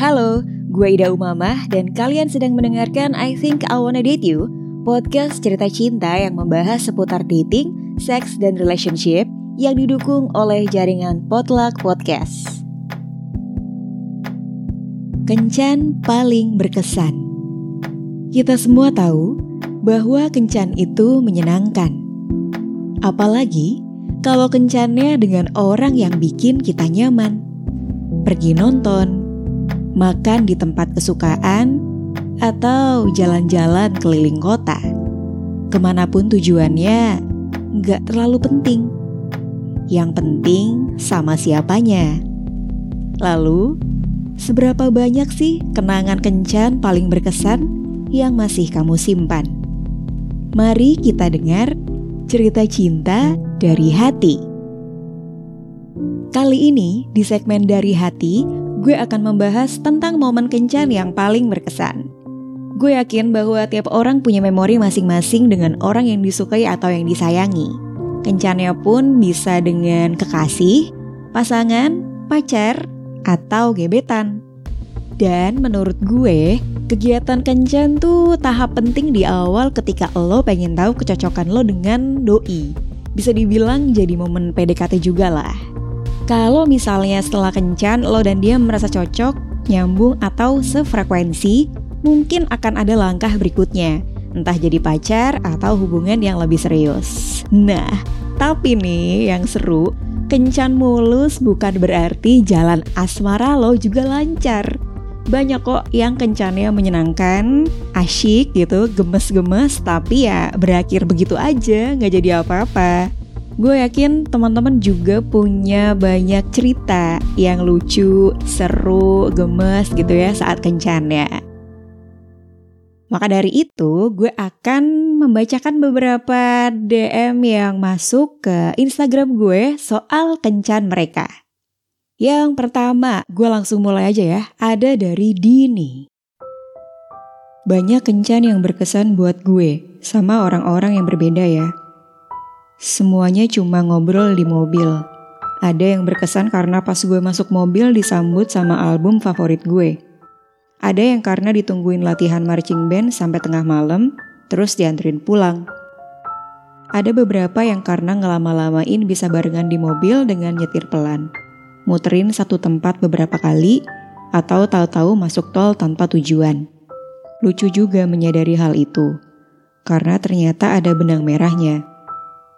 Halo, gue Ida Umamah dan kalian sedang mendengarkan I Think I Wanna Date You, podcast cerita cinta yang membahas seputar dating, seks, dan relationship yang didukung oleh jaringan Potluck Podcast. Kencan paling berkesan. Kita semua tahu bahwa kencan itu menyenangkan. Apalagi kalau kencannya dengan orang yang bikin kita nyaman. Pergi nonton, makan di tempat kesukaan, atau jalan-jalan keliling kota. Ke mana pun tujuannya, nggak terlalu penting. Yang penting sama siapanya. Lalu, seberapa banyak sih kenangan kencan paling berkesan yang masih kamu simpan? Mari kita dengar cerita cinta dari hati. Kali ini di segmen dari hati, gue akan membahas tentang momen kencan yang paling berkesan. Gue yakin bahwa tiap orang punya memori masing-masing dengan orang yang disukai atau yang disayangi. Kencannya pun bisa dengan kekasih, pasangan, pacar, atau gebetan. Dan menurut gue, kegiatan kencan tuh tahap penting di awal ketika lo pengen tahu kecocokan lo dengan doi. Bisa dibilang jadi momen PDKT juga lah. Kalau misalnya setelah kencan lo dan dia merasa cocok, nyambung atau sefrekuensi, mungkin akan ada langkah berikutnya. Entah jadi pacar atau hubungan yang lebih serius. Nah, tapi nih yang seru, kencan mulus bukan berarti jalan asmara lo juga lancar. Banyak kok yang kencannya menyenangkan, asyik gitu, gemes-gemes, tapi ya berakhir begitu aja, nggak jadi apa-apa. Gue yakin teman-teman juga punya banyak cerita yang lucu, seru, gemes gitu ya saat kencannya. Maka dari itu, gue akan membacakan beberapa DM yang masuk ke Instagram gue soal kencan mereka. Yang pertama, gue langsung mulai aja ya. Ada dari Dini. Banyak kencan yang berkesan buat gue, sama orang-orang yang berbeda ya. Semuanya cuma ngobrol di mobil. Ada yang berkesan karena pas gue masuk mobil disambut sama album favorit gue. Ada yang karena ditungguin latihan marching band sampai tengah malam, terus dianterin pulang. Ada beberapa yang karena ngelama-lamain bisa barengan di mobil dengan nyetir pelan. Muterin satu tempat beberapa kali, atau tahu-tahu masuk tol tanpa tujuan. Lucu juga menyadari hal itu, karena ternyata ada benang merahnya.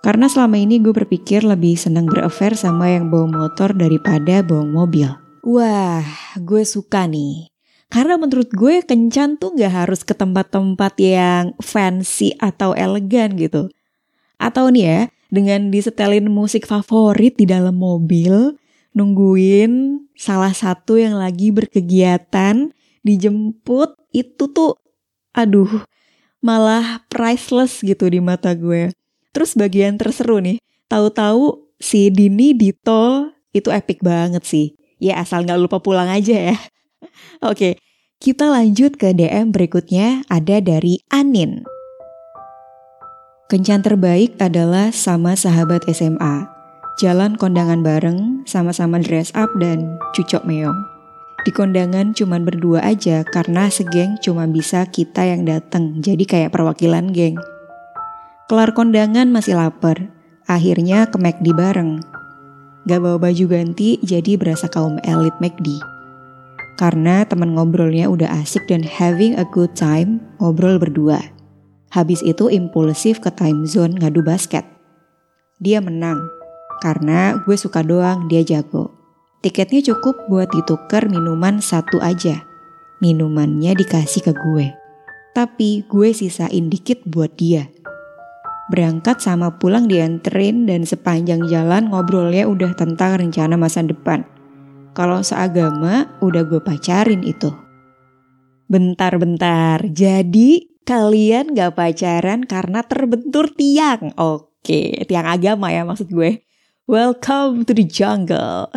Karena selama ini gue berpikir lebih senang beraffair sama yang bawa motor daripada bawa mobil. Wah, gue suka nih. Karena menurut gue kencan tuh gak harus ke tempat-tempat yang fancy atau elegan gitu. Atau nih ya, dengan disetelin musik favorit di dalam mobil, nungguin salah satu yang lagi berkegiatan, dijemput, itu tuh aduh malah priceless gitu di mata gue. Terus bagian terseru nih, tahu-tahu si Dini di tol itu epic banget sih. Ya asal nggak lupa pulang aja ya. Oke, kita lanjut ke DM berikutnya ada dari Anin. Kencan terbaik adalah sama sahabat SMA. Jalan kondangan bareng, sama-sama dress up dan cucok meong. Di kondangan cuman berdua aja karena segeng cuma bisa kita yang datang, jadi kayak perwakilan geng. Kelar kondangan masih lapar, akhirnya ke McD bareng. Gak bawa baju ganti jadi berasa kaum elit McD. Karena teman ngobrolnya udah asik dan having a good time, ngobrol berdua. Habis itu impulsif ke time zone ngadu basket. Dia menang, karena gue suka doang dia jago. Tiketnya cukup buat ditukar minuman satu aja. Minumannya dikasih ke gue. Tapi gue sisain dikit buat dia. Berangkat sama pulang dianterin dan sepanjang jalan ngobrolnya udah tentang rencana masa depan. Kalau seagama udah gue pacarin itu. Bentar-bentar, jadi kalian gak pacaran karena terbentur tiang? Oke, tiang agama ya maksud gue. Welcome to the jungle.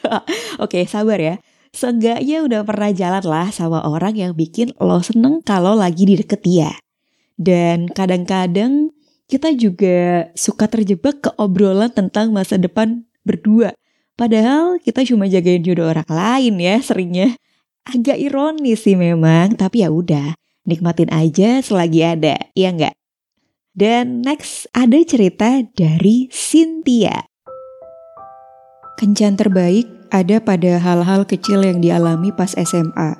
Oke, sabar ya. Seenggaknya udah pernah jalan lah sama orang yang bikin lo seneng kalau lagi di deket dia. Dan kadang-kadang kita juga suka terjebak ke obrolan tentang masa depan berdua. Padahal kita cuma jagain jodoh orang lain ya seringnya. Agak ironis sih memang, tapi ya udah, nikmatin aja selagi ada, ya enggak? Dan next ada cerita dari Cynthia. Kencan terbaik ada pada hal-hal kecil yang dialami pas SMA.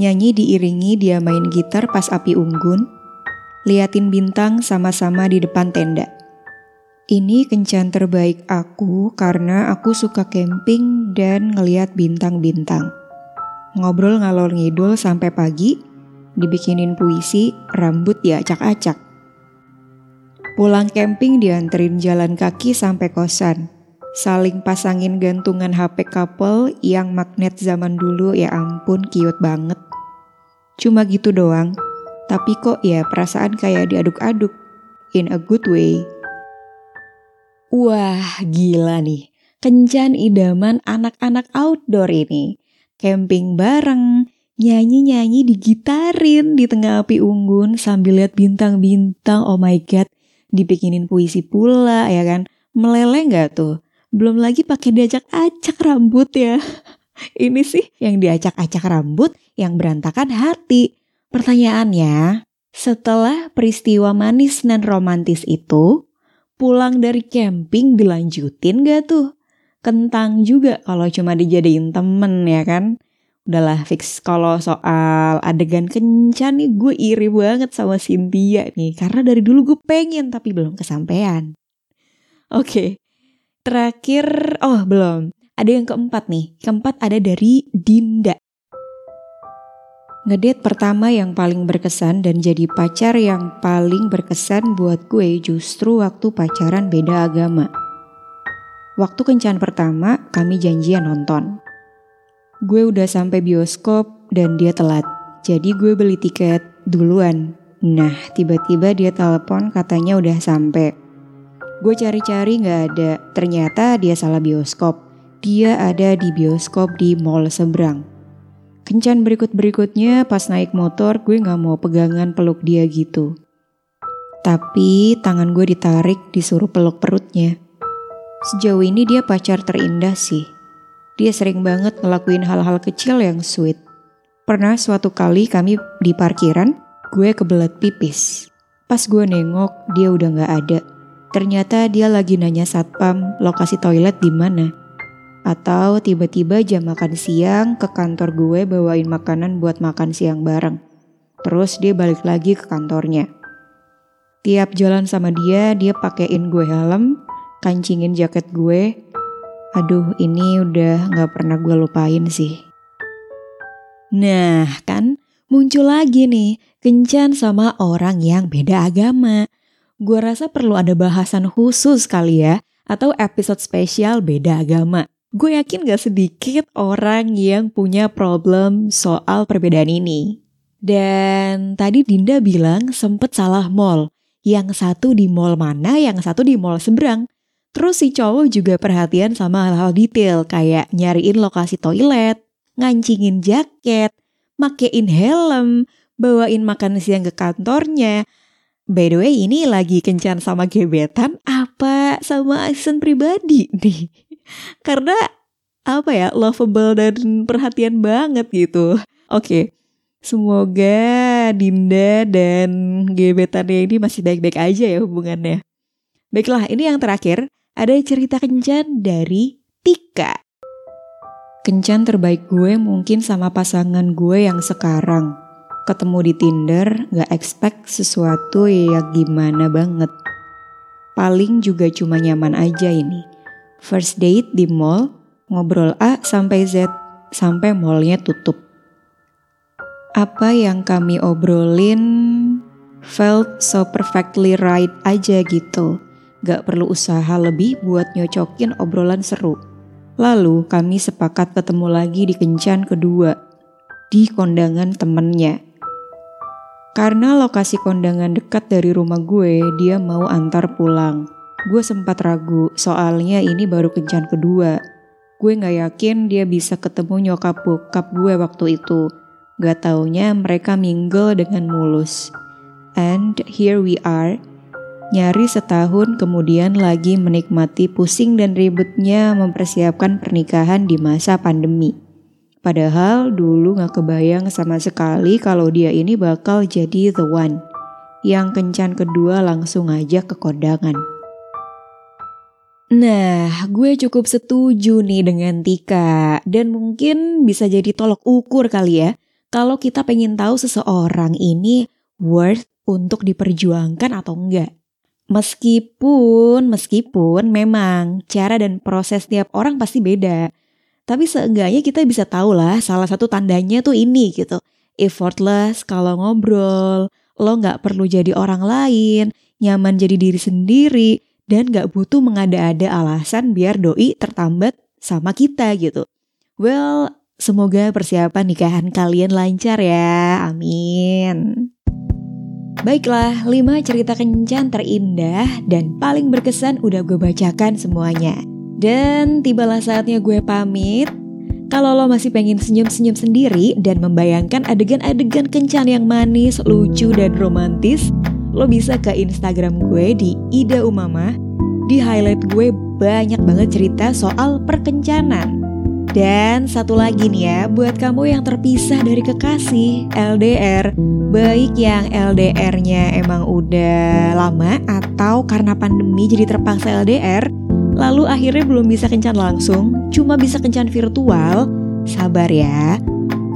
Nyanyi diiringi dia main gitar pas api unggun, liatin bintang sama-sama di depan tenda. Ini kencan terbaik aku karena aku suka camping dan ngeliat bintang-bintang. Ngobrol ngalor ngidul sampai pagi, dibikinin puisi, rambut diacak-acak. Pulang camping dianterin jalan kaki sampai kosan. Saling pasangin gantungan HP couple yang magnet zaman dulu ya ampun cute banget. Cuma gitu doang, tapi kok ya perasaan kayak diaduk-aduk. In a good way. Wah gila nih, kencan idaman anak-anak outdoor ini. Camping bareng, nyanyi-nyanyi digitarin di tengah api unggun sambil lihat bintang-bintang. Oh my god, dibikinin puisi pula ya kan. Meleleh nggak tuh? Belum lagi pakai diacak-acak rambut ya. Ini sih yang diacak-acak rambut yang berantakan hati. Pertanyaannya, setelah peristiwa manis dan romantis itu, pulang dari camping dilanjutin gak tuh? Kentang juga kalau cuma dijadiin temen ya kan? Udahlah fix kalau soal adegan kencan nih gue iri banget sama Cynthia nih. Karena dari dulu gue pengen tapi belum kesampaian. Oke, terakhir, oh belum. Ada yang keempat nih, keempat ada dari Dinda. Ngedate pertama yang paling berkesan dan jadi pacar yang paling berkesan buat gue justru waktu pacaran beda agama. Waktu kencan pertama, kami janjian nonton. Gue udah sampai bioskop dan dia telat. Jadi gue beli tiket duluan. Nah, tiba-tiba dia telepon katanya udah sampai. Gue cari-cari gak ada. Ternyata dia salah bioskop. Dia ada di bioskop di mall seberang. Kencan berikut-berikutnya pas naik motor gue gak mau pegangan peluk dia gitu. Tapi tangan gue ditarik disuruh peluk perutnya. Sejauh ini dia pacar terindah sih. Dia sering banget ngelakuin hal-hal kecil yang sweet. Pernah suatu kali kami di parkiran, gue kebelet pipis. Pas gue nengok, dia udah gak ada. Ternyata dia lagi nanya satpam lokasi toilet di mana. Atau tiba-tiba jam makan siang ke kantor gue bawain makanan buat makan siang bareng. Terus dia balik lagi ke kantornya. Tiap jalan sama dia, dia pakein gue helm, kancingin jaket gue. Aduh, ini udah gak pernah gue lupain sih. Nah, kan muncul lagi nih, kencan sama orang yang beda agama. Gue rasa perlu ada bahasan khusus kali ya, atau episode spesial beda agama gue yakin gak sedikit orang yang punya problem soal perbedaan ini. Dan tadi Dinda bilang sempet salah mall. Yang satu di mall mana, yang satu di mall seberang. Terus si cowok juga perhatian sama hal-hal detail kayak nyariin lokasi toilet, ngancingin jaket, makein helm, bawain makan siang ke kantornya. By the way, ini lagi kencan sama gebetan apa sama asisten pribadi nih? Karena apa ya lovable dan perhatian banget gitu. Oke, semoga Dinda dan gebetannya ini masih baik-baik aja ya hubungannya. Baiklah, ini yang terakhir ada cerita kencan dari Tika. Kencan terbaik gue mungkin sama pasangan gue yang sekarang. Ketemu di Tinder, gak expect sesuatu yang gimana banget. Paling juga cuma nyaman aja ini First date di mall, ngobrol A sampai Z sampai mallnya tutup. Apa yang kami obrolin felt so perfectly right aja gitu. Gak perlu usaha lebih buat nyocokin obrolan seru. Lalu kami sepakat ketemu lagi di kencan kedua, di kondangan temennya. Karena lokasi kondangan dekat dari rumah gue, dia mau antar pulang. Gue sempat ragu, soalnya ini baru kencan kedua. Gue gak yakin dia bisa ketemu nyokap bokap gue waktu itu. Gak taunya mereka mingle dengan mulus. And here we are, nyari setahun kemudian lagi menikmati pusing dan ributnya mempersiapkan pernikahan di masa pandemi. Padahal dulu gak kebayang sama sekali kalau dia ini bakal jadi the one. Yang kencan kedua langsung aja ke kondangan. Nah, gue cukup setuju nih dengan Tika. Dan mungkin bisa jadi tolok ukur kali ya. Kalau kita pengen tahu seseorang ini worth untuk diperjuangkan atau enggak. Meskipun, meskipun memang cara dan proses tiap orang pasti beda. Tapi seenggaknya kita bisa tahu lah salah satu tandanya tuh ini gitu. Effortless kalau ngobrol, lo nggak perlu jadi orang lain, nyaman jadi diri sendiri, dan nggak butuh mengada-ada alasan biar doi tertambat sama kita gitu. Well, semoga persiapan nikahan kalian lancar ya, amin. Baiklah, 5 cerita kencan terindah dan paling berkesan udah gue bacakan semuanya. Dan tibalah saatnya gue pamit. Kalau lo masih pengen senyum-senyum sendiri dan membayangkan adegan-adegan kencan yang manis, lucu, dan romantis, lo bisa ke Instagram gue di Ida Umama. Di highlight gue banyak banget cerita soal perkencanan. Dan satu lagi nih ya, buat kamu yang terpisah dari kekasih, LDR, baik yang LDR-nya emang udah lama atau karena pandemi jadi terpaksa LDR, lalu akhirnya belum bisa kencan langsung, cuma bisa kencan virtual, sabar ya.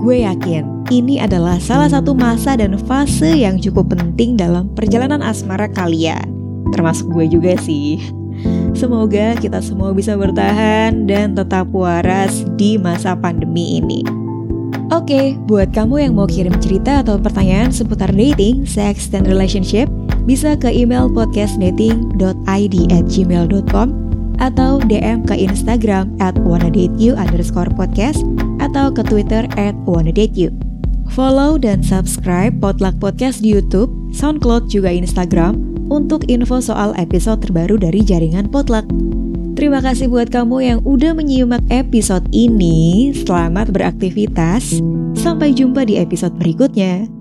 Gue yakin ini adalah salah satu masa dan fase yang cukup penting dalam perjalanan asmara kalian. Termasuk gue juga sih. Semoga kita semua bisa bertahan dan tetap waras di masa pandemi ini. Oke, buat kamu yang mau kirim cerita atau pertanyaan seputar dating, seks, dan relationship, bisa ke email podcastdating.id at gmail.com atau DM ke Instagram at wannadateyu underscore podcast atau ke Twitter at wannadateyu. Follow dan subscribe Potluck Podcast di YouTube, SoundCloud juga Instagram untuk info soal episode terbaru dari jaringan Potluck. Terima kasih buat kamu yang udah menyimak episode ini. Selamat beraktivitas. Sampai jumpa di episode berikutnya.